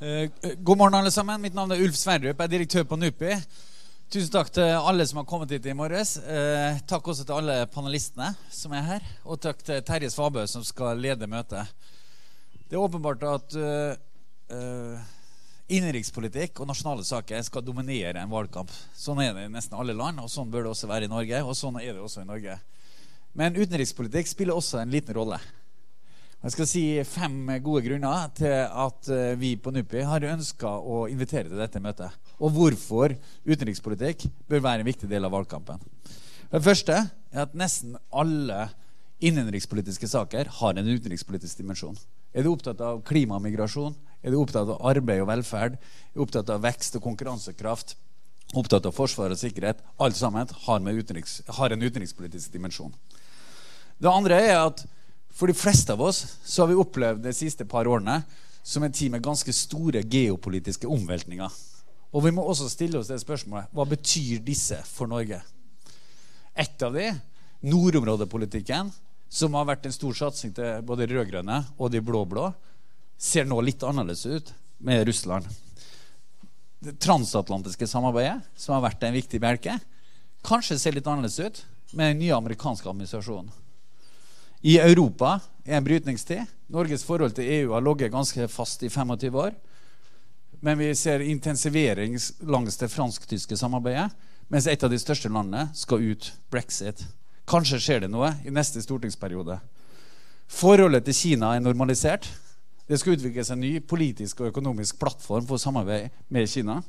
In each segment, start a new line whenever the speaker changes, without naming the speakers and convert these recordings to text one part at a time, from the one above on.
Eh, god morgen, alle sammen. Mitt navn er Ulf Sverdrup. Jeg er direktør på NUPI. Tusen takk til alle som har kommet hit i morges. Eh, takk også til alle panelistene som er her. Og takk til Terje Svabø, som skal lede møtet. Det er åpenbart at uh, innenrikspolitikk og nasjonale saker skal dominere en valgkamp. Sånn er det i nesten alle land, og sånn bør det også være i Norge. Og sånn er det også i Norge. Men utenrikspolitikk spiller også en liten rolle. Jeg skal si fem gode grunner til at eh, vi på NUPI har ønska å invitere til dette møtet. Og hvorfor utenrikspolitikk bør være en viktig del av valgkampen. Det første er at nesten alle innenrikspolitiske saker har en utenrikspolitisk dimensjon. Er du opptatt av klima og migrasjon? Er du opptatt av arbeid og velferd? Er du opptatt av vekst og konkurransekraft? Opptatt av forsvar og sikkerhet? Alt sammen har, utenriks, har en utenrikspolitisk dimensjon. Det andre er at for de fleste av oss så har vi opplevd de siste par årene som en tid med ganske store geopolitiske omveltninger. Og vi må også stille oss det spørsmålet hva betyr disse for Norge? Et av de, nordområdepolitikken, som har vært en stor satsing til både de rød-grønne og de blå-blå, ser nå litt annerledes ut med Russland. Det transatlantiske samarbeidet, som har vært en viktig bjelke, kanskje ser litt annerledes ut med den nye amerikanske administrasjonen. I Europa er en brytningstid. Norges forhold til EU har ligget ganske fast i 25 år. Men vi ser intensivering langs det fransk-tyske samarbeidet. Mens et av de største landene skal ut brexit. Kanskje skjer det noe i neste stortingsperiode. Forholdet til Kina er normalisert. Det skal utvikles en ny politisk og økonomisk plattform for samarbeid med Kina.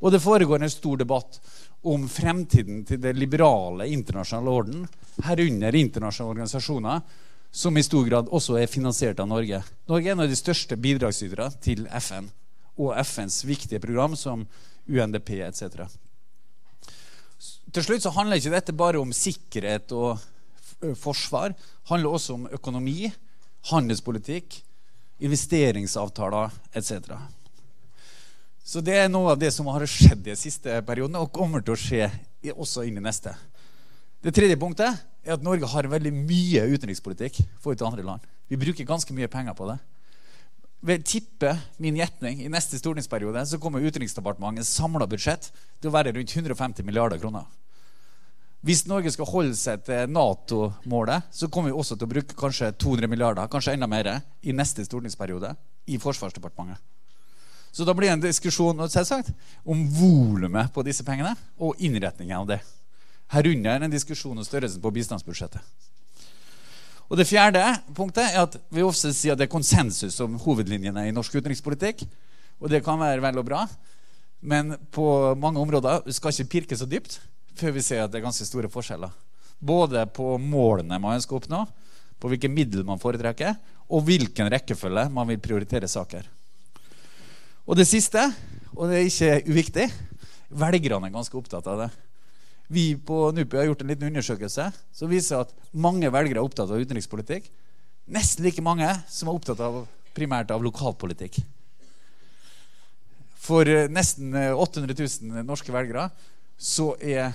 Og det foregår en stor debatt om fremtiden til det liberale internasjonale orden, herunder internasjonale organisasjoner, som i stor grad også er finansiert av Norge. Norge er en av de største bidragsyterne til FN og FNs viktige program som UNDP etc. Til slutt så handler ikke dette bare om sikkerhet og forsvar. Det handler også om økonomi, handelspolitikk, investeringsavtaler etc. Så det er noe av det som har skjedd de siste periodene, og kommer til å skje også inn i neste. Det tredje punktet er at Norge har veldig mye utenrikspolitikk for til andre land. Vi bruker ganske mye penger på det. Ved tippe min gjetning i neste stortingsperiode så kommer Utenriksdepartementets samla budsjett til å være rundt 150 milliarder kroner. Hvis Norge skal holde seg til Nato-målet, så kommer vi også til å bruke kanskje 200 milliarder, kanskje enda mer, i neste stortingsperiode i Forsvarsdepartementet. Så da blir det en diskusjon selvsagt, om volumet på disse pengene og innretningen av det. Herunder en diskusjon om størrelsen på bistandsbudsjettet. Og Det fjerde punktet er at vi ofte sier at det er konsensus om hovedlinjene i norsk utenrikspolitikk. Og det kan være vel og bra, men på mange områder skal ikke pirke så dypt før vi ser at det er ganske store forskjeller. Både på målene man ønsker å oppnå, på hvilke midler man foretrekker, og hvilken rekkefølge man vil prioritere saker. Og det siste, og det er ikke uviktig, velgerne er ganske opptatt av det. Vi på NUPI har gjort en liten undersøkelse som viser at mange velgere er opptatt av utenrikspolitikk. Nesten like mange som er opptatt av, primært av lokalpolitikk. For eh, nesten 800 eh, 000 norske velgere så er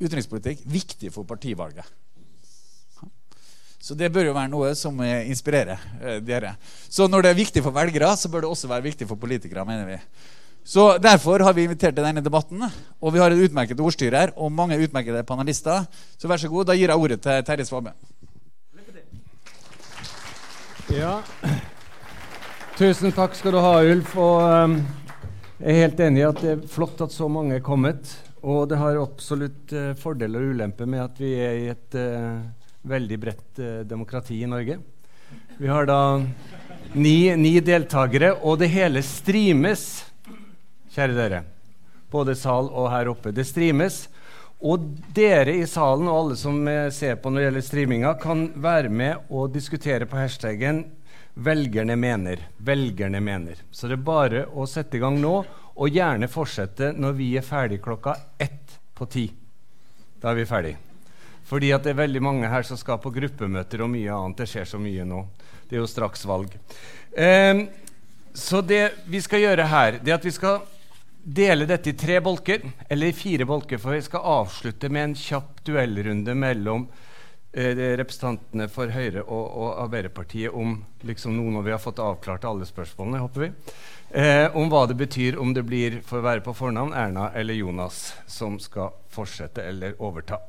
utenrikspolitikk viktig for partivalget. Så det bør jo være noe som inspirerer eh, dere. Så når det er viktig for velgere, så bør det også være viktig for politikere, mener vi. Så Derfor har vi invitert til denne debatten. Og vi har et utmerket ordstyr her og mange utmerkede panelister. Så vær så god, da gir jeg ordet til Terje Svabe.
Ja. Tusen takk skal du ha, Ulf. Og um, jeg er helt enig i at det er flott at så mange er kommet. Og det har absolutt uh, fordeler og ulemper med at vi er i et uh, veldig bredt eh, demokrati i Norge. Vi har da ni, ni deltakere, og det hele streames, kjære dere. Både sal og her oppe. Det streames. Og dere i salen og alle som eh, ser på når det gjelder streaminga, kan være med og diskutere på hashtaggen 'velgerne mener'. Velgerne mener. Så det er bare å sette i gang nå, og gjerne fortsette når vi er ferdig klokka ett på ti. Da er vi ferdig. Fordi at det er veldig mange her som skal på gruppemøter og mye annet. Det skjer så mye nå. Det er jo straks valg. Eh, så det vi skal gjøre her, det er at vi skal dele dette i tre bolker, eller i fire bolker, for vi skal avslutte med en kjapp duellrunde mellom eh, representantene for Høyre og, og, Arbeiderpartiet om liksom nå når vi har fått avklart alle spørsmålene, håper vi, eh, om hva det betyr om det blir for å være på fornavn Erna eller Jonas som skal fortsette eller overta.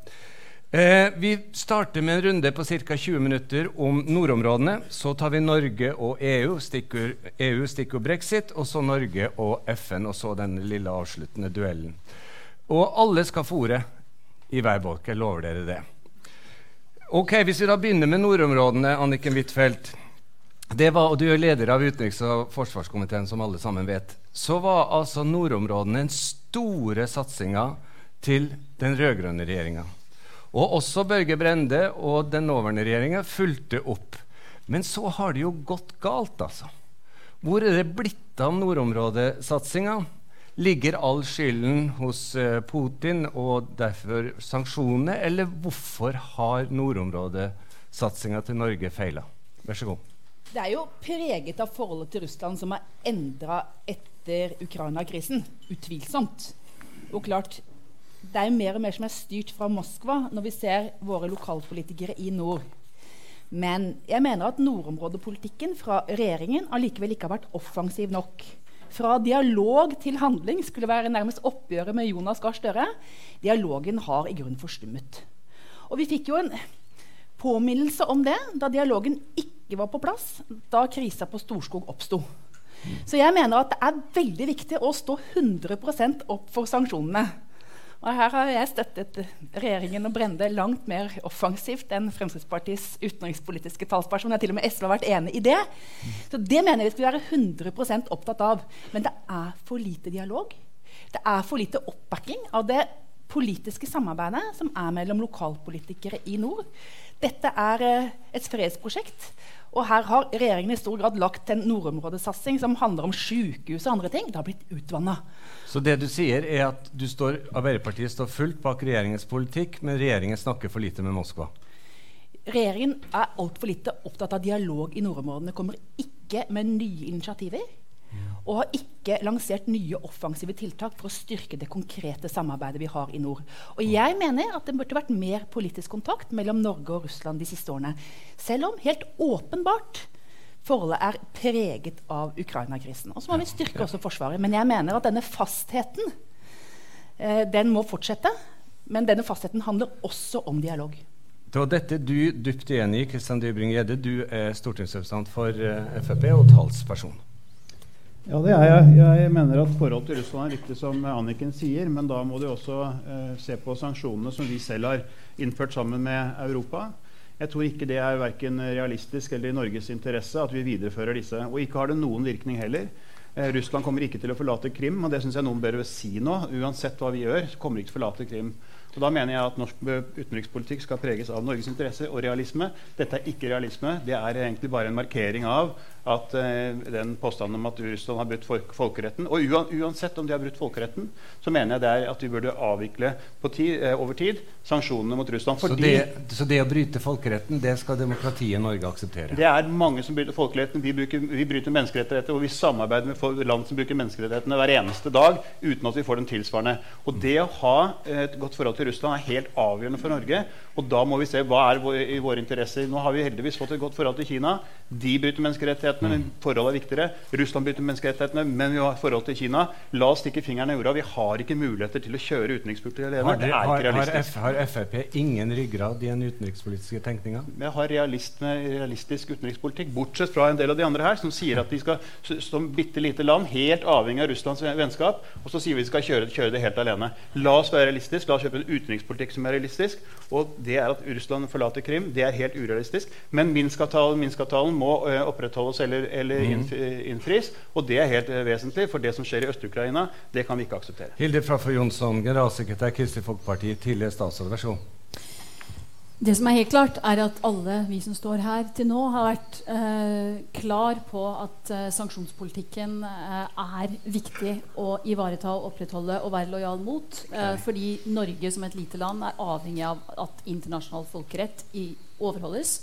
Eh, vi starter med en runde på ca. 20 minutter om nordområdene. Så tar vi Norge og EU, stikkord, EU, stikkord brexit, og så Norge og FN, og så den lille avsluttende duellen. Og alle skal få ordet i hver bolk. Jeg lover dere det. Ok, Hvis vi da begynner med nordområdene, Anniken Huitfeldt. Det var, og Du er leder av utenriks- og forsvarskomiteen, som alle sammen vet. Så var altså nordområdene den store satsinga til den rød-grønne regjeringa. Og også Børge Brende og den nåværende regjeringa fulgte opp. Men så har det jo gått galt, altså. Hvor er det blitt av nordområdesatsinga? Ligger all skylden hos uh, Putin og derfor sanksjonene, eller hvorfor har nordområdesatsinga til Norge feila? Vær så god.
Det er jo preget av forholdet til Russland som er endra etter Ukraina-krisen. Utvilsomt. Og klart, det er mer og mer som er styrt fra Moskva når vi ser våre lokalpolitikere i nord. Men jeg mener at nordområdepolitikken fra regjeringen allikevel ikke har vært offensiv nok. Fra dialog til handling skulle være nærmest oppgjøret med Jonas Gahr Støre. Dialogen har i grunnen forstummet. Og vi fikk jo en påminnelse om det da dialogen ikke var på plass da krisa på Storskog oppsto. Så jeg mener at det er veldig viktig å stå 100% opp for sanksjonene. Og her har jeg støttet regjeringen og Brende langt mer offensivt enn Fremskrittspartiets utenrikspolitiske talsperson. Jeg til og med SV har vært enig i det. Så det mener jeg vi skal være 100 opptatt av. Men det er for lite dialog. Det er for lite oppbacking av det politiske samarbeidet som er mellom lokalpolitikere i nord. Dette er eh, et fredsprosjekt. Og her har regjeringen i stor grad lagt en nordområdesatsing som handler om sykehus og andre ting. Det har blitt utvanna.
Så det du sier, er at du står, Arbeiderpartiet står fullt bak regjeringens politikk, men regjeringen snakker for lite med Moskva?
Regjeringen er altfor lite opptatt av dialog i nordområdene. Kommer ikke med nye initiativer og har ikke lansert nye offensive tiltak for å styrke det konkrete samarbeidet vi har i nord. Og jeg mener at det burde vært mer politisk kontakt mellom Norge og Russland de siste årene. Selv om helt åpenbart forholdet er preget av Ukraina-krisen. Og så må vi styrke også Forsvaret. Men jeg mener at denne fastheten eh, den må fortsette. Men denne fastheten handler også om dialog.
Det var dette du dypt enig i, Kristian Dybring-Gjedde. Du er stortingsrepresentant for eh, Frp og talsperson.
Ja, det er jeg. Jeg mener at forholdet til Russland er viktig, som Anniken sier. Men da må du også eh, se på sanksjonene som vi selv har innført sammen med Europa. Jeg tror ikke det er verken realistisk eller i Norges interesse at vi viderefører disse. Og ikke har det noen virkning heller. Eh, Russland kommer ikke til å forlate Krim, og det syns jeg noen bør si nå. Uansett hva vi gjør, kommer ikke til å forlate Krim. Og Da mener jeg at norsk utenrikspolitikk skal preges av Norges interesser og realisme. Dette er ikke realisme. Det er egentlig bare en markering av at uh, den påstanden om at Russland har brutt folkeretten Og uansett om de har brutt folkeretten, så mener jeg det er at vi burde avvikle ti, uh, over tid sanksjonene mot Russland.
Så det, så, det, å bryte folkeretten, det skal demokratiet i Norge akseptere?
Det er mange som bryter folkeretten. Vi, bruker, vi bryter menneskerettigheter, og vi samarbeider med land som bruker menneskerettighetene hver eneste dag uten at vi får den tilsvarende. Og det å ha et godt forhold til Russland er helt avgjørende for Norge. Og da må vi se hva er i våre interesser. Nå har vi heldigvis fått et godt forhold til Kina. De bryter menneskerettighetene, men forholdet er viktigere. Russland bryter menneskerettighetene, men vi har forhold til Kina. La oss stikke fingeren i jorda. Vi har ikke muligheter til å kjøre utenrikspolitikk alene.
Har, det, det er ikke realistisk. Har, har Frp ingen ryggrad i den utenrikspolitiske tenkninga?
Vi har realistisk utenrikspolitikk, bortsett fra en del av de andre her, som sier at de skal som bitte lite land, helt avhengig av Russlands vennskap, og så sier vi vi skal kjøre, kjøre det helt alene. La oss være realistiske. La oss kjøpe en utenrikspolitikk som er realistisk. og det er at Russland forlater Krim. Det er helt urealistisk. Men Minsk-avtalen Minsk må uh, opprettholdes eller, eller mm. innfris. Og det er helt uh, vesentlig, for det som skjer i Øst-Ukraina, det kan vi ikke akseptere.
Hilde Fraffer Jonsson, generalsekretær Kristelig Folkeparti, tidligere statsråd. Vær så god.
Det som er helt klart, er at alle vi som står her til nå, har vært eh, klar på at eh, sanksjonspolitikken eh, er viktig å ivareta og opprettholde og være lojal mot. Eh, fordi Norge som et lite land er avhengig av at internasjonal folkerett i, overholdes.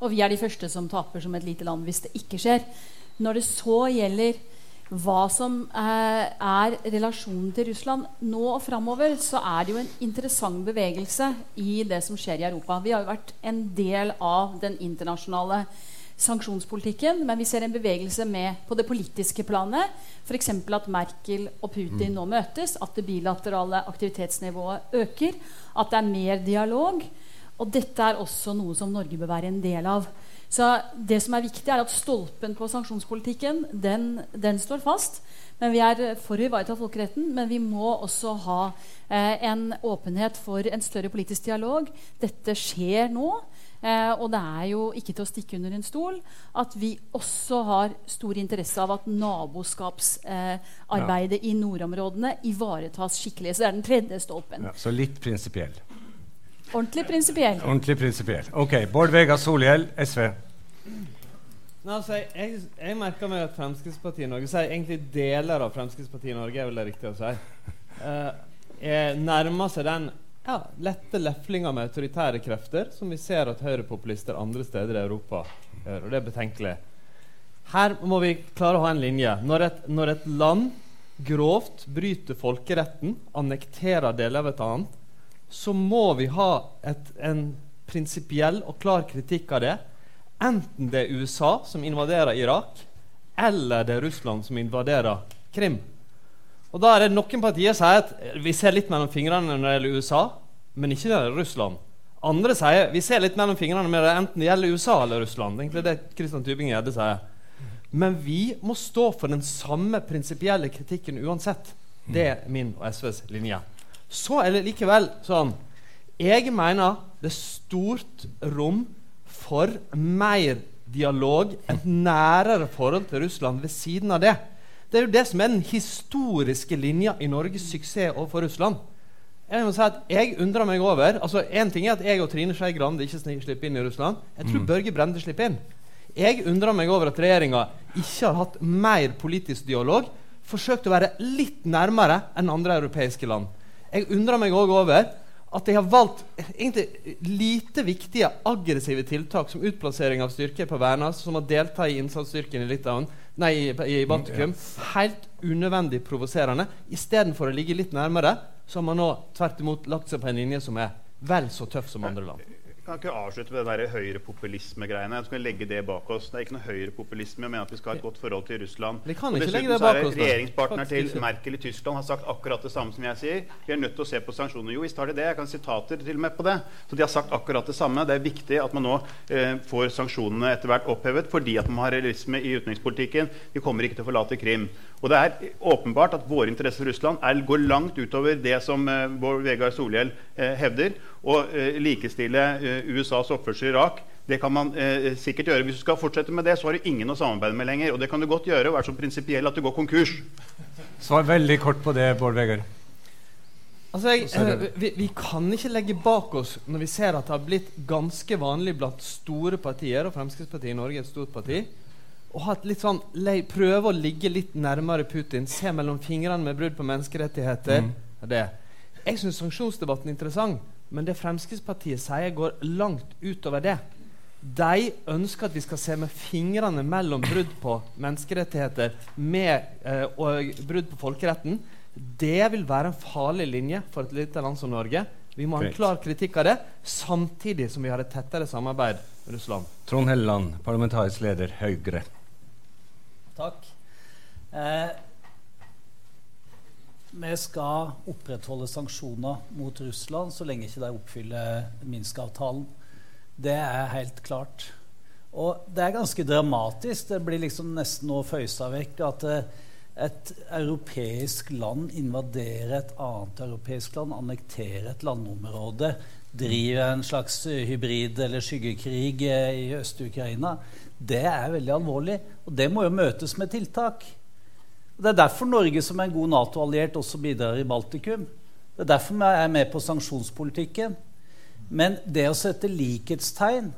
Og vi er de første som taper som et lite land hvis det ikke skjer. Når det så gjelder hva som eh, er relasjonen til Russland nå og framover, så er det jo en interessant bevegelse i det som skjer i Europa. Vi har jo vært en del av den internasjonale sanksjonspolitikken, men vi ser en bevegelse med på det politiske planet. F.eks. at Merkel og Putin nå møtes, at det bilaterale aktivitetsnivået øker, at det er mer dialog. Og dette er også noe som Norge bør være en del av. Så det som er viktig, er at stolpen på sanksjonspolitikken den, den står fast. Men Vi er for å ivareta folkeretten, men vi må også ha eh, en åpenhet for en større politisk dialog. Dette skjer nå. Eh, og det er jo ikke til å stikke under en stol at vi også har stor interesse av at naboskapsarbeidet eh, ja. i nordområdene ivaretas skikkelig. Så det er den tredje stolpen.
Ja, så litt prinsipiell.
Ordentlig prinsipiell.
Ordentlig prinsipiell. Ok. Bård Vegar Solhjell, SV.
Nei, altså, jeg, jeg, jeg, merker meg at Fremskrittspartiet Norge sier egentlig deler av Fremskrittspartiet Norge er vel det riktig å si, uh, nærmer seg den ja, lette leflinga med autoritære krefter som vi ser at høyrepopulister andre steder i Europa gjør. Og det er betenkelig. Her må vi klare å ha en linje. Når et, når et land grovt bryter folkeretten, annekterer deler av et annet, så må vi ha et, en prinsipiell og klar kritikk av det. Enten det er USA som invaderer Irak, eller det er Russland som invaderer Krim. Og da er det Noen partier sier at vi ser litt mellom fingrene når det gjelder USA, men ikke når det gjelder Russland. Andre sier vi ser litt mellom fingrene med det enten det gjelder USA eller Russland. Det er det Kristian Tybing-Gjedde sier. Men vi må stå for den samme prinsipielle kritikken uansett. Det er min og SVs linje. Så er det likevel sånn Jeg mener det er stort rom for mer dialog, et nærere forhold til Russland ved siden av det. Det er jo det som er den historiske linja i Norges suksess overfor Russland. Jeg må si at jeg undrer meg over altså En ting er at jeg og Trine Skei Grande ikke slipper inn i Russland. Jeg tror mm. Børge Brende slipper inn. Jeg undrer meg over at regjeringa ikke har hatt mer politisk dialog. Forsøkt å være litt nærmere enn andre europeiske land. Jeg undrer meg òg over at de har valgt egentlig lite viktige aggressive tiltak som utplassering av styrker på Værnes, som å delta i innsatsstyrken i Litauen, nei, i, i Baltikum. Helt unødvendig provoserende. Istedenfor å ligge litt nærmere, så har man nå tvert imot lagt seg på en linje som er vel så tøff som andre land
kan ikke avslutte med det høyrepopulisme-greiene. Så kan legge det bak oss. Det er ikke noe høyrepopulisme å mene at vi skal ha et godt forhold til Russland.
Vi kan ikke legge det bak oss.
Regjeringspartner til Merkel i Tyskland har sagt akkurat det samme som jeg sier. Vi er nødt til å se på sanksjoner. Jo, visst har de det. Jeg kan sitater til og med på det. Så de har sagt akkurat det samme. Det er viktig at man nå eh, får sanksjonene etter hvert opphevet fordi at man har realisme i utenrikspolitikken. Vi kommer ikke til å forlate Krim. Og det er åpenbart at våre interesser for Russland er, går langt utover det som eh, Bård Vegar Solhjell eh, hevder. Å eh, likestille eh, USAs oppførsel i Irak det kan man eh, sikkert gjøre. Hvis du skal fortsette med det, så har du ingen å samarbeide med lenger. Og det kan du godt gjøre og være så prinsipiell at du går konkurs.
Svar veldig kort på det, Bård Vegar.
Altså jeg, eh, vi, vi, kan ikke legge bak oss når vi ser at det har blitt ganske vanlig blant store partier, og Fremskrittspartiet i Norge er et stort parti, sånn, prøve å ligge litt nærmere Putin, se mellom fingrene med brudd på menneskerettigheter. Mm. Det. Jeg syns sanksjonsdebatten er interessant, men det Fremskrittspartiet sier, går langt utover det. De ønsker at vi skal se med fingrene mellom brudd på menneskerettigheter med, eh, og brudd på folkeretten. Det vil være en farlig linje for et lite land som Norge. Vi må ha en klar kritikk av det, samtidig som vi har et tettere samarbeid med Russland.
Trond Helleland, parlamentarisk leder Høyre.
Takk. Eh, vi skal opprettholde sanksjoner mot Russland så lenge ikke de oppfyller Minsk-avtalen. Det er helt klart. Og det er ganske dramatisk. Det blir liksom nesten nå føysa vekk at eh, et europeisk land invaderer et annet europeisk land, annekterer et landområde, driver en slags hybrid- eller skyggekrig eh, i Øst-Ukraina. Det er veldig alvorlig, og det må jo møtes med tiltak. Det er derfor Norge som en god Nato-alliert også bidrar i Baltikum. Det er derfor vi er med på sanksjonspolitikken. Men det å sette likhetstegn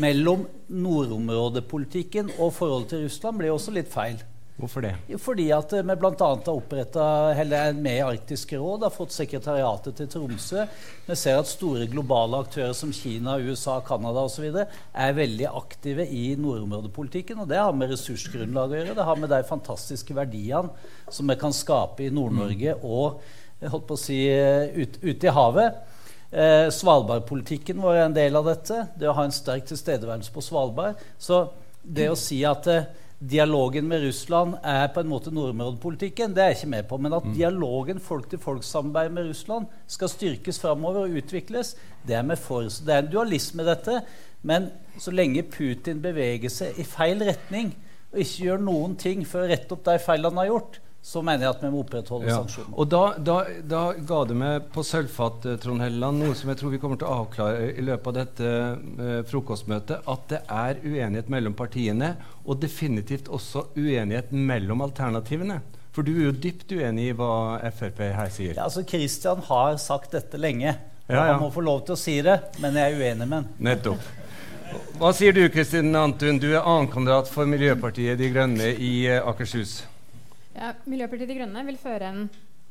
mellom nordområdepolitikken og forholdet til Russland blir også litt feil.
Hvorfor det?
Fordi at vi bl.a. har oppretta eller er med i Arktisk råd, har fått sekretariatet til Tromsø. Vi ser at store globale aktører som Kina, USA, Canada osv. er veldig aktive i nordområdepolitikken. Og det har med ressursgrunnlag å gjøre. Det har med de fantastiske verdiene som vi kan skape i Nord-Norge og holdt på å si, ute i havet. Eh, Svalbardpolitikken vår er en del av dette. Det å ha en sterk tilstedeværelse på Svalbard. Så det å si at eh, dialogen med Russland er på en måte nordområdepolitikken, det er jeg ikke med på. Men at mm. dialogen folk-til-folk-samarbeid med Russland skal styrkes framover og utvikles, det er vi for. Så det er en dualisme, dette. Men så lenge Putin beveger seg i feil retning og ikke gjør noen ting for å rette opp de feilene han har gjort, så mener jeg at vi må opprettholde ja. sanksjonene.
Og da, da, da, ga det meg på sølvfat eh, Trond Helleland, noe som jeg tror vi kommer til å avklare i løpet av dette eh, frokostmøtet, at det er uenighet mellom partiene, og definitivt også uenighet mellom alternativene. For du er jo dypt uenig i hva Frp her sier.
Ja, altså Kristian har sagt dette lenge. Ja, ja. Han må få lov til å si det, men jeg er uenig med han.
Nettopp. Hva sier du, Kristin Antun? Du er annenkandidat for Miljøpartiet De Grønne i uh, Akershus.
Ja, Miljøpartiet De Grønne vil føre en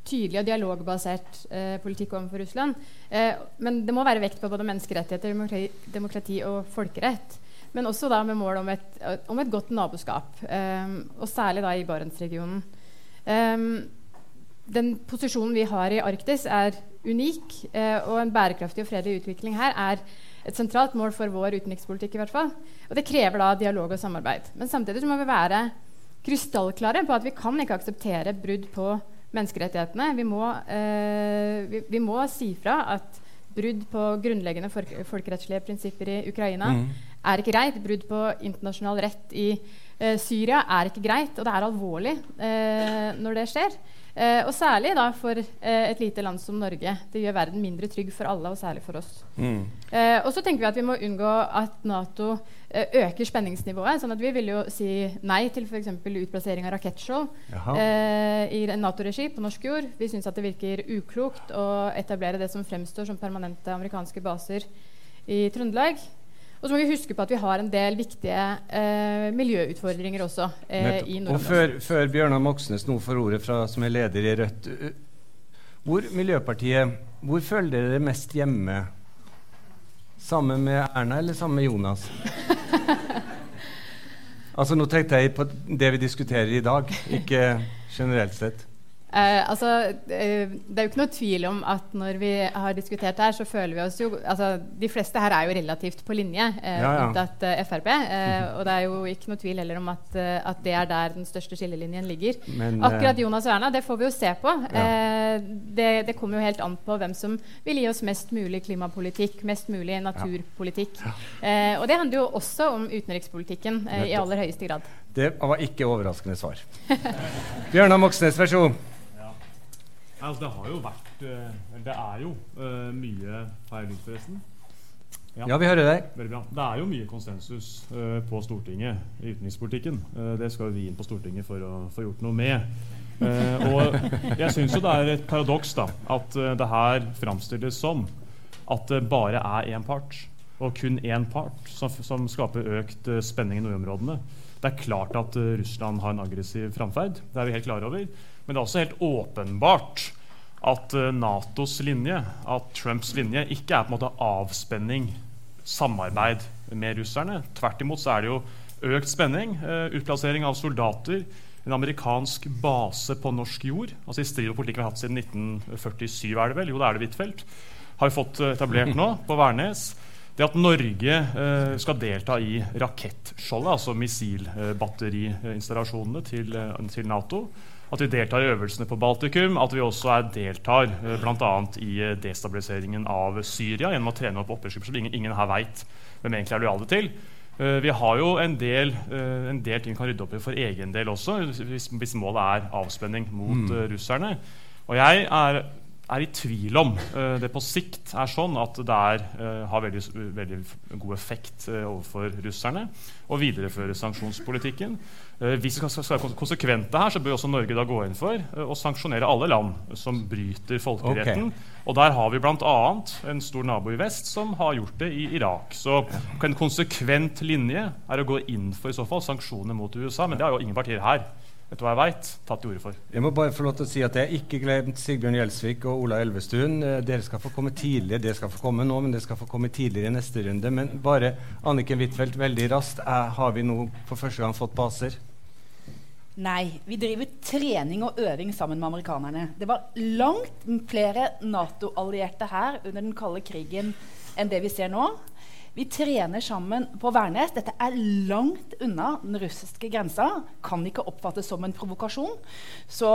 tydelig og dialogbasert eh, politikk overfor Russland. Eh, men det må være vekt på både menneskerettigheter, demokrati, demokrati og folkerett. Men også da med mål om et, om et godt naboskap, eh, og særlig da i Barentsregionen. Eh, den posisjonen vi har i Arktis, er unik, eh, og en bærekraftig og fredelig utvikling her er et sentralt mål for vår utenrikspolitikk. i hvert fall. Og det krever da dialog og samarbeid. Men samtidig så må vi være krystallklare på at vi kan ikke akseptere brudd på menneskerettighetene. Vi må, eh, vi, vi må si fra at brudd på grunnleggende folk folkerettslige prinsipper i Ukraina mm. er ikke greit. Brudd på internasjonal rett i eh, Syria er ikke greit, og det er alvorlig eh, når det skjer. Eh, og særlig da for eh, et lite land som Norge. Det gjør verden mindre trygg for alle, og særlig for oss. Mm. Eh, og så tenker vi at vi må unngå at Nato øker spenningsnivået. sånn at vi vil jo si nei til f.eks. utplassering av rakettskjold eh, i Nato-regi på norsk jord. Vi syns det virker uklokt å etablere det som fremstår som permanente amerikanske baser i Trøndelag. Og så må vi huske på at vi har en del viktige eh, miljøutfordringer også eh, i
Og før, før, Bjørnar Moxnes nå får ordet, fra, som er leder i Rødt Hvor Miljøpartiet hvor føler dere dere mest hjemme? Sammen med Erna eller sammen med Jonas? altså Nå tenkte jeg på det vi diskuterer i dag, ikke generelt sett.
Uh, altså, uh, det er jo ikke noe tvil om at når vi har diskutert her, så føler vi oss jo altså, De fleste her er jo relativt på linje, eh, ja, ja. unntatt Frp. Og det er jo ikke noe tvil heller om at, at det er der den største skillelinjen ligger. Men, Akkurat Jonas og Erna, det får vi jo se på. Ja. Det, det, kommer jo helt an på hvem som vil gi oss mest mulig klimapolitikk, mest mulig naturpolitikk. og det handler jo også om utenrikspolitikken i aller høyeste grad.
Det var ikke overraskende svar. Bjørnar Moxnes, vær så god.
Altså, det har jo vært uh, Det er jo uh, mye feil ut, forresten.
Ja. ja. vi hører deg.
Veldig bra. Det er jo mye konsensus uh, på Stortinget i utenrikspolitikken. det skal vi inn på Stortinget for å få gjort noe med. og jeg syns jo det er et paradoks da, at det her framstilles som at det bare er én part, og kun én part, som, som skaper økt spenning i nordområdene. Det er klart at Russland har en aggressiv framferd. Det er vi helt klare over. Men det er også helt åpenbart at eh, Natos linje, at Trumps linje, ikke er på en måte avspenning, samarbeid med russerne. Tvert imot så er det jo økt spenning, uh, utplassering av soldater, en amerikansk base på norsk jord, altså i strid med politikken vi har hatt siden 1947, er det vel? Jo, det er det Huitfeldt. Har vi fått etablert nå, på Værnes. Det at Norge eh, skal delta i rakettskjoldet, altså missilbatteriinstallasjonene til, til Nato, at vi deltar i øvelsene på Baltikum, at vi også er, deltar eh, bl.a. i uh, destabiliseringen av Syria gjennom å trene opp opprørsgrupper som ingen, ingen, her veit hvem egentlig er lojale til. Uh, vi har jo en del, en del ting vi kan rydde opp i for egen del også, hvis, hvis målet er avspenning mot mm. russerne. Og jeg er er i tvil om det på sikt er sånn at det er, har veldig, veldig, god effekt overfor russerne å videreføre sanksjonspolitikken. Hvis vi skal være konsekvente her, så bør også Norge da gå inn for å sanksjonere alle land som bryter folkeretten. Okay. Og der har vi bl.a. en stor nabo i vest som har gjort det i Irak. Så en konsekvent linje er å gå inn for i så fall sanksjoner mot USA, men det har jo ingen partier her vet du hva jeg vet, tatt til orde for.
Jeg må bare få lov til å si at jeg ikke glemt Sigbjørn Gjelsvik og Ola Elvestuen. Eh, dere skal få komme tidligere. Dere skal få komme nå, men dere skal få komme tidligere i neste runde. Men bare Anniken Huitfeldt, veldig raskt. Eh, har vi nå for første gang fått baser?
Nei, vi driver trening og øving sammen med amerikanerne. Det var langt flere Nato-allierte her under den kalde krigen enn det vi ser nå. Vi trener sammen på Værnes. Dette er langt unna den russiske grensa. Kan ikke oppfattes som en provokasjon. Så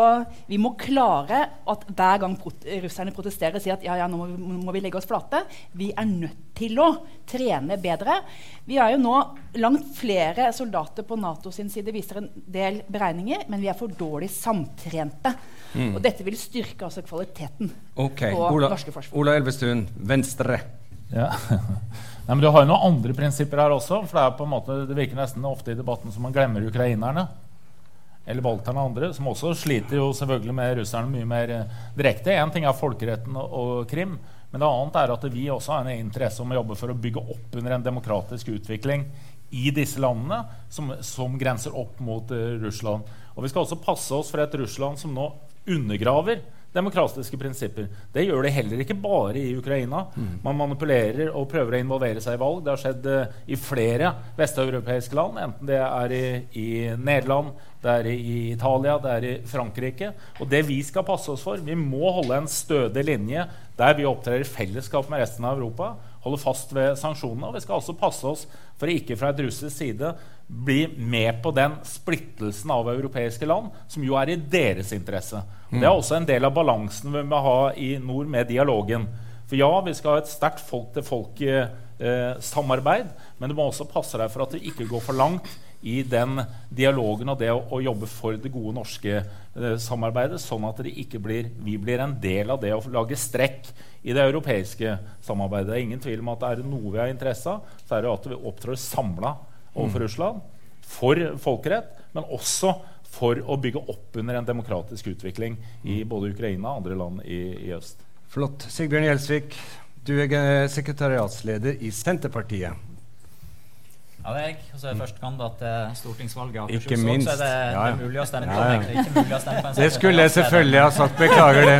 vi må klare at hver gang prot russerne protesterer, sier at ja, ja, nå må vi, må vi, legge oss flate. Vi er nødt til å trene bedre. Vi er jo nå langt flere soldater på NATO sin side, viser en del beregninger, men vi er for dårlig samtrente. Mm. Og dette vil styrke altså kvaliteten
okay.
på
Ola,
norske forsvar.
Ola Elvestuen, Venstre.
Ja. Nei, men Du har jo noen andre prinsipper her også. for Det er på en måte, det virker nesten ofte i debatten som man glemmer ukrainerne. Eller balterne andre, som også sliter jo selvfølgelig med russerne mye mer eh, direkte. Én ting er folkeretten og, og, Krim, men det annet er at vi også har en interesse om å jobbe for å bygge opp under en demokratisk utvikling i disse landene som, som grenser opp mot uh, Russland. Og Vi skal også passe oss for et Russland som nå undergraver demokratiske prinsipper. Det gjør det heller ikke bare i Ukraina. Mm. Man manipulerer og prøver å involvere seg i valg. Det har skjedd uh, i flere vesteuropeiske land, enten det er i, i, Nederland, det er i Italia, det er i Frankrike. Og det vi skal passe oss for Vi må holde en stødig linje der vi opptrer i fellesskap med resten av Europa. Holde fast ved sanksjonene. Og vi skal også passe oss for ikke fra et russisk side bli med på den splittelsen av europeiske land, som jo er i deres interesse. Og Det er også en del av balansen vi må ha i nord med dialogen. For ja, vi skal ha et sterkt folk-til-folk-samarbeid, eh, men du må også passe deg for at du ikke går for langt i den dialogen og det å, å jobbe for det gode norske eh, samarbeidet, sånn at ikke blir, vi blir en del av det å lage strekk i det europeiske samarbeidet. Det er ingen tvil om at det er noe vi har interesse av, så er det at vi opptrår samla overfor mm. Russland for folkerett, men også for å bygge opp under en demokratisk utvikling i mm. både Ukraina og andre land i, i øst.
Flott. Sigbjørn Gjelsvik, du er sekretariatsleder i Senterpartiet.
Ja, det er jeg. Og så er jeg førstekandidat til stortingsvalget.
Akershus, ikke minst.
Så er det, ja, ja. det er mulig å stemme på ja. Er å stemme
det skulle jeg selvfølgelig ha sagt. Beklager det.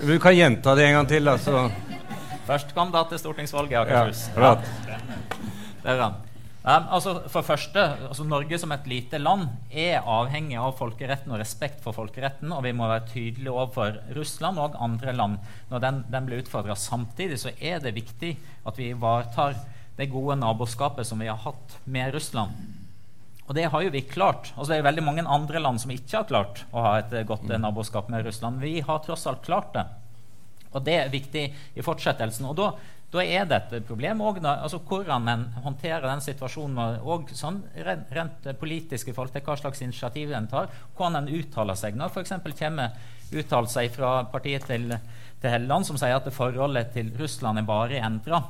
Du kan gjenta det en gang til. Altså.
Førstekandidat til stortingsvalget i Akershus. Ja, det er bra. Um, altså for første, altså Norge som et lite land er avhengig av folkeretten og respekt for folkeretten. Og vi må være tydelige overfor Russland og andre land når den, den blir utfordra. Samtidig så er det viktig at vi ivaretar det gode naboskapet som vi har hatt med Russland. Og det har jo vi klart. Altså Det er veldig mange andre land som ikke har klart å ha et godt naboskap med Russland. Vi har tross alt klart det. Og det er viktig i fortsettelsen. Og da da er det et problem òg altså hvordan en håndterer den situasjonen. Og sånn rent, rent politisk i forhold til hva slags initiativ en tar. Hvordan en uttaler seg. Når f.eks. kommer uttalelser fra partiet til, til, Helleland som sier at forholdet til Russland er varig endra.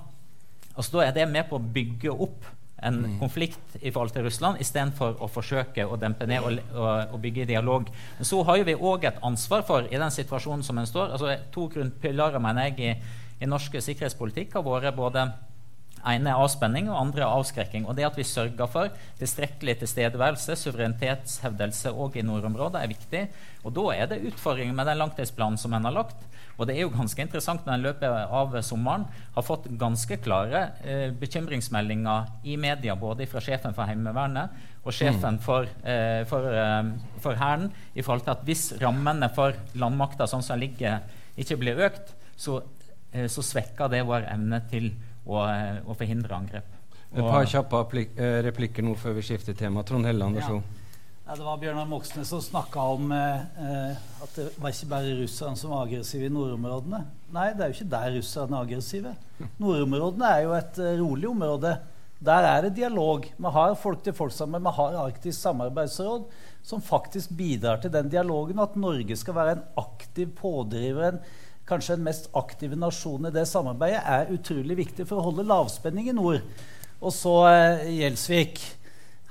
Altså, da er det med på å bygge opp en mm. konflikt i forhold til Russland, istedenfor å forsøke å dempe ned og, og, og bygge dialog. Men så har vi òg et ansvar for, i den situasjonen som en står altså To grunnpilarer mener jeg i i norsk sikkerhetspolitikk har vært både ene er avspenning, og andre er avskrekking. Og det at vi sørger for tilstrekkelig tilstedeværelse, suverenitetshevdelse òg i nordområdet, er viktig. Og da er det utfordringer med den langtidsplanen som en har lagt. Og det er jo ganske interessant når en løpet av sommeren har fått ganske klare eh, bekymringsmeldinger i media, både fra sjefen for Heimevernet og sjefen mm. for, eh, for, eh, for Hæren, i forhold til at hvis rammene for landmakta sånn som ligger, ikke blir økt, så Eh, så svekker det vår evne til å, eh, å forhindre angrep.
Et par kjappe eh, replikker nå før vi skifter tema. Trond Helleland, vær så god.
Ja, det var Bjørnar Moxnes som snakka om eh, at det var ikke bare russerne som var aggressive i nordområdene. Nei, det er jo ikke der russerne er aggressive. Nordområdene er jo et uh, rolig område. Der er det dialog. Vi har folk til folk sammen. Vi har Arktisk samarbeidsråd, som faktisk bidrar til den dialogen, og at Norge skal være en aktiv pådriver. en kanskje den mest aktive nasjonen i det samarbeidet, er utrolig viktig for å holde lavspenning i nord. Og så eh.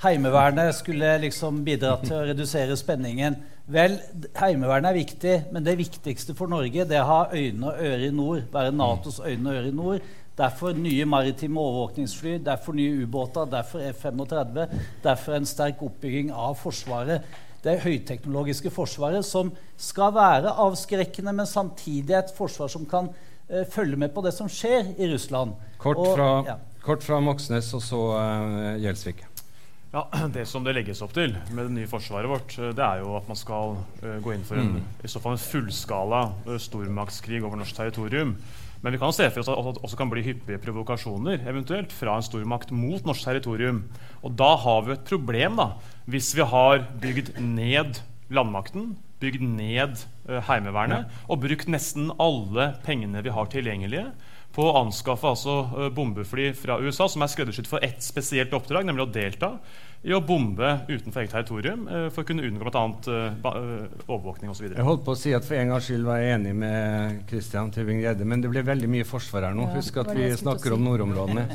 Heimevernet skulle liksom bidra til å redusere spenningen. Vel, Heimevernet er viktig, men det viktigste for Norge det er å ha øyne og ører i nord. Være Natos øyne og ører i nord. Derfor nye maritime overvåkningsfly, derfor nye ubåter, derfor F-35, derfor en sterk oppbygging av Forsvaret. det høyteknologiske forsvaret, som skal være avskrekkende, men samtidig et forsvar som kan uh, følge med på det som skjer i Russland.
Kort fra, ja. kort fra Moxnes og så uh, Gjelsvik.
Ja, Det som det legges opp til med det nye forsvaret vårt, det er jo at man skal uh, gå inn for en, mm. i så fall en fullskala uh, stormaktskrig over norsk territorium. Men vi kan se for oss at det også kan bli hyppige provokasjoner eventuelt fra en stormakt mot norsk territorium. Og da har vi et problem, da, hvis vi har bygd ned landmakten, bygd ned uh, Heimevernet ja. og brukt nesten alle pengene vi har tilgjengelige på å anskaffe altså, uh, bombefly fra USA som er skreddersydd for ett spesielt oppdrag, nemlig å delta i å bombe utenfor eget territorium uh, for å kunne unngå bl.a. Uh, overvåkning osv.
Jeg holdt på å si at for en gangs skyld var jeg enig med Christian Tybing-Gjedde, men det blir veldig mye forsvar her nå. Ja, Husk at vi snakker si. om nordområdene.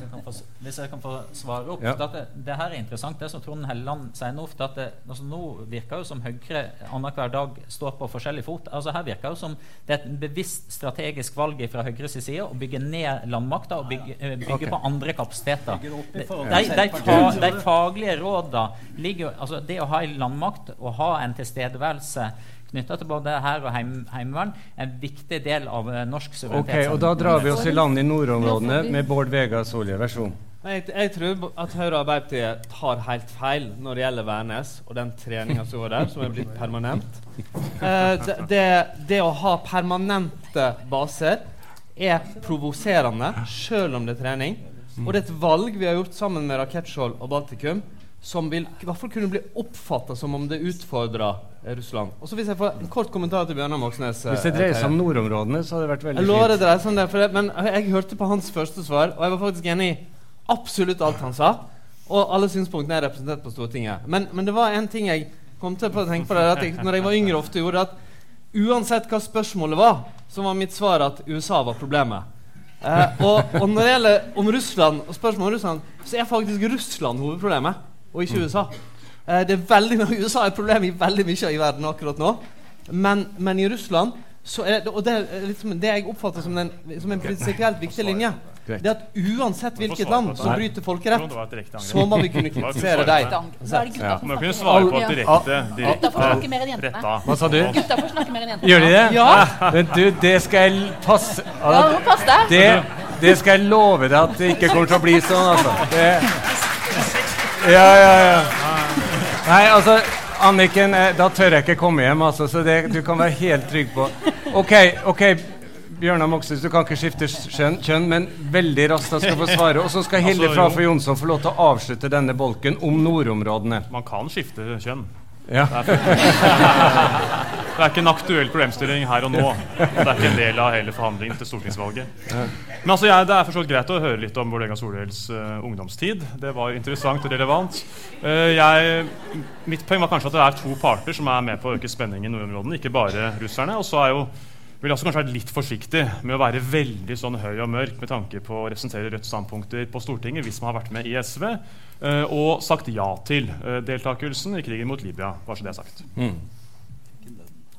Hvis jeg kan få svare opp ja. det, det, her er interessant, det som Trond Helleland sier nå. for det, altså, Nå virker det som Høyre annenhver dag står på forskjellig fot. Altså Her virker det som det er et bevisst strategisk valg fra Høyres side å bygge ned landmakta og bygge, eh, bygge okay. på andre kapasiteter. De, de, de, de faglige råd områder ligger altså Det å ha en landmakt og ha en tilstedeværelse knytta til både hær og heim, heimevern, en viktig del av uh, norsk suverenitet.
Ok, og Da drar vi oss i land i nordområdene med Bård Vegar Solje. Vær så god.
Jeg, jeg, tror at Høyre og Arbeiderpartiet tar helt feil når det gjelder Værnes og den treninga som var der, som er blitt permanent. Eh, det, det, det, å ha permanente baser er provoserende, sjøl om det er trening. Og det er et valg vi har gjort sammen med Rakettskjold og Baltikum som vil i hvert fall kunne bli oppfatta som om det utfordrer Russland. Og så Hvis jeg får en kort kommentar til Bjørnar Moxnes
Hvis det dreier seg om nordområdene, så hadde det vært veldig
jeg fint. Det dreier seg om det, det, men jeg hørte på hans første svar, og jeg var faktisk enig i absolutt alt han sa. Og alle synspunktene er representert på Stortinget. Men, men, det var en ting jeg kom til å tenke på det, at jeg, når jeg var yngre, ofte gjorde at uansett hva spørsmålet var, så var mitt svar at USA var problemet. Eh, og, og, når det gjelder om Russland, og spørsmålet om Russland, så er faktisk Russland hovedproblemet og ikke USA. Eh, det er veldig, USA er et problem i veldig mye i verden akkurat nå. Men, men i Russland så er det, og det er liksom det jeg oppfatter som, den, som en prinsipielt viktig linje, det er at uansett hvilket land som bryter folkerett, så må vi kunne kritisere deg.
Ja. Må kunne svare på direkte,
direkte
Hva sa du?
Gutta får snakke mer enn jentene.
Gjør de det?
Ja.
Men du, det skal jeg passe
Ja, pass deg.
Det, det skal jeg love deg at det ikke kommer til å bli sånn, altså. Det, ja, ja, ja. Nei, altså Anniken, eh, da tør jeg ikke komme hjem, altså, så det, du kan være helt trygg på OK, ok, Bjørnar Moxnes, du kan ikke skifte kjønn, men veldig raskt da skal få svare. Og så skal Hilde altså, Frafjord Jonsson få lov til å avslutte denne bolken om nordområdene.
Man kan skifte kjønn.
Ja.
Det, er det er ikke en aktuell problemstilling her og nå. Det er ikke en del av hele forhandlingen til stortingsvalget. Men altså, jeg, Det er forstått greit å høre litt om Vålerenga Solhjells uh, ungdomstid. Det var interessant og relevant. Uh, jeg, mitt poeng var kanskje at det er to parter som er med på å øke spenningen i nordområdene, ikke bare russerne. Og så er jo ville også kanskje vært litt forsiktig med å være veldig sånn høy og mørk med tanke på å representere Rødts standpunkter på Stortinget hvis man har vært med i SV uh, og sagt ja til uh, deltakelsen i krigen mot Libya. Bare så det er sagt. Mm.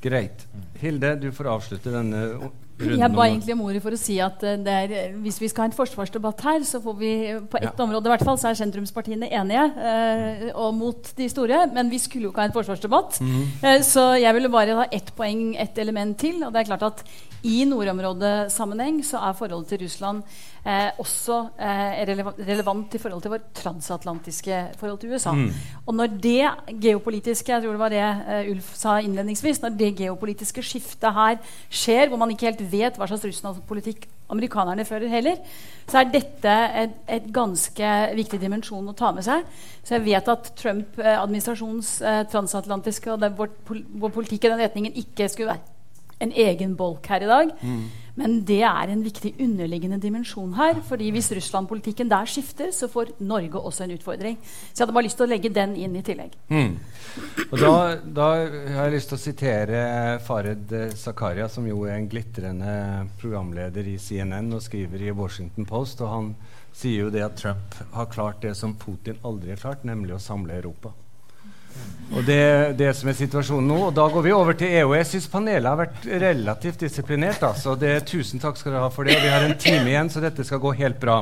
Greit. Hilde, du får avslutte denne runden.
jeg ba egentlig om ordet for å si at uh, er, hvis vi skal ha en forsvarsdebatt her, så får vi på ett ja. område i hvert fall, så er sentrumspartiene enige eh, og mot de store. Men vi skulle jo ikke ha en forsvarsdebatt. Mm. Eh, så jeg ville bare ha ett poeng, ett element til. Og det er klart at i nordområdesammenheng så er forholdet til Russland eh, også eh, relevant i forhold til vårt transatlantiske forhold til USA. Mm. Og når det geopolitiske jeg tror det var det uh, Ulf sa innledningsvis, når det geopolitiske skiftet her skjer, hvor man ikke helt vet hva slags Russland-politikk amerikanerne fører heller, så er dette et, et, ganske viktig dimensjon å ta med seg. Så jeg vet at Trump-administrasjonens eh, transatlantiske og det, vår, vår politikk i den retningen ikke skulle være en egen bolk her i dag. Mm. Men det er en viktig underliggende dimensjon her. fordi hvis Russland-politikken der skifter, så får Norge også en utfordring. Så jeg hadde bare lyst til å legge den inn i tillegg. Mm.
Og da, da, har jeg lyst til å sitere Fared Zakaria, som jo er en glitrende programleder i CNN og skriver i Washington Post. Og han sier jo det at Trump har klart det som Putin aldri har klart, nemlig å samle Europa. Og det er det som er situasjonen nå. Og da går vi over til EU. Jeg syns panelet har vært relativt disiplinert. Altså. Det, tusen takk skal dere ha for det. Vi har en time igjen, så dette skal gå helt bra.